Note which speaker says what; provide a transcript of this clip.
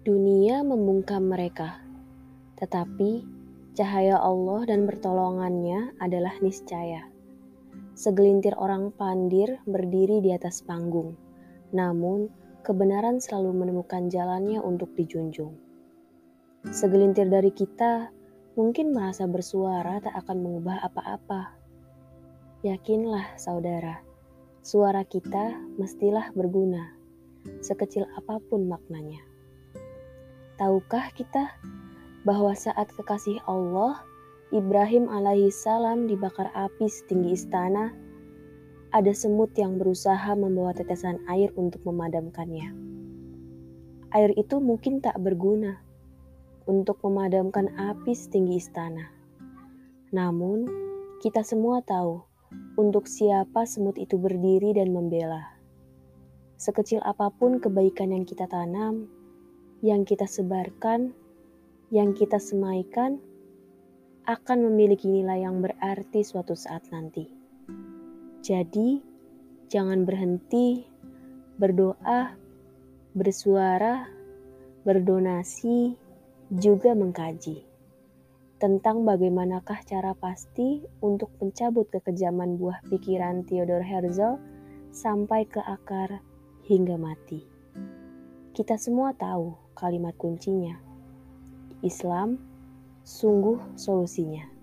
Speaker 1: bisa membungkam mereka, tetapi cahaya Allah dan pertolongannya adalah niscaya. Segelintir orang pandir berdiri di atas panggung, namun kebenaran selalu menemukan jalannya untuk dijunjung. Segelintir dari kita mungkin merasa bersuara tak akan mengubah apa-apa. Yakinlah, saudara, suara kita mestilah berguna, sekecil apa pun maknanya. Tahukah kita bahwa saat kekasih Allah, Ibrahim alaihissalam dibakar api setinggi istana, ada semut yang berusaha membawa tetesan air untuk memadamkannya. Air itu mungkin tak berguna untuk memadamkan api setinggi istana. Namun, kita semua tahu untuk siapa semut itu berdiri dan membela. Sekecil apa pun kebaikan yang kita tanam, yang kita sebarkan, yang kita semaikan, akan memiliki nilai yang berarti suatu saat nanti. Jadi, jangan berhenti berdoa, bersuara, berdonasi, juga mengkaji tentang bagaimanakah cara pasti untuk mencabut kekejaman buah pikiran Theodor Herzl sampai ke akar hingga mati. Kita semua tahu kalimat kuncinya. Islam sungguh solusinya.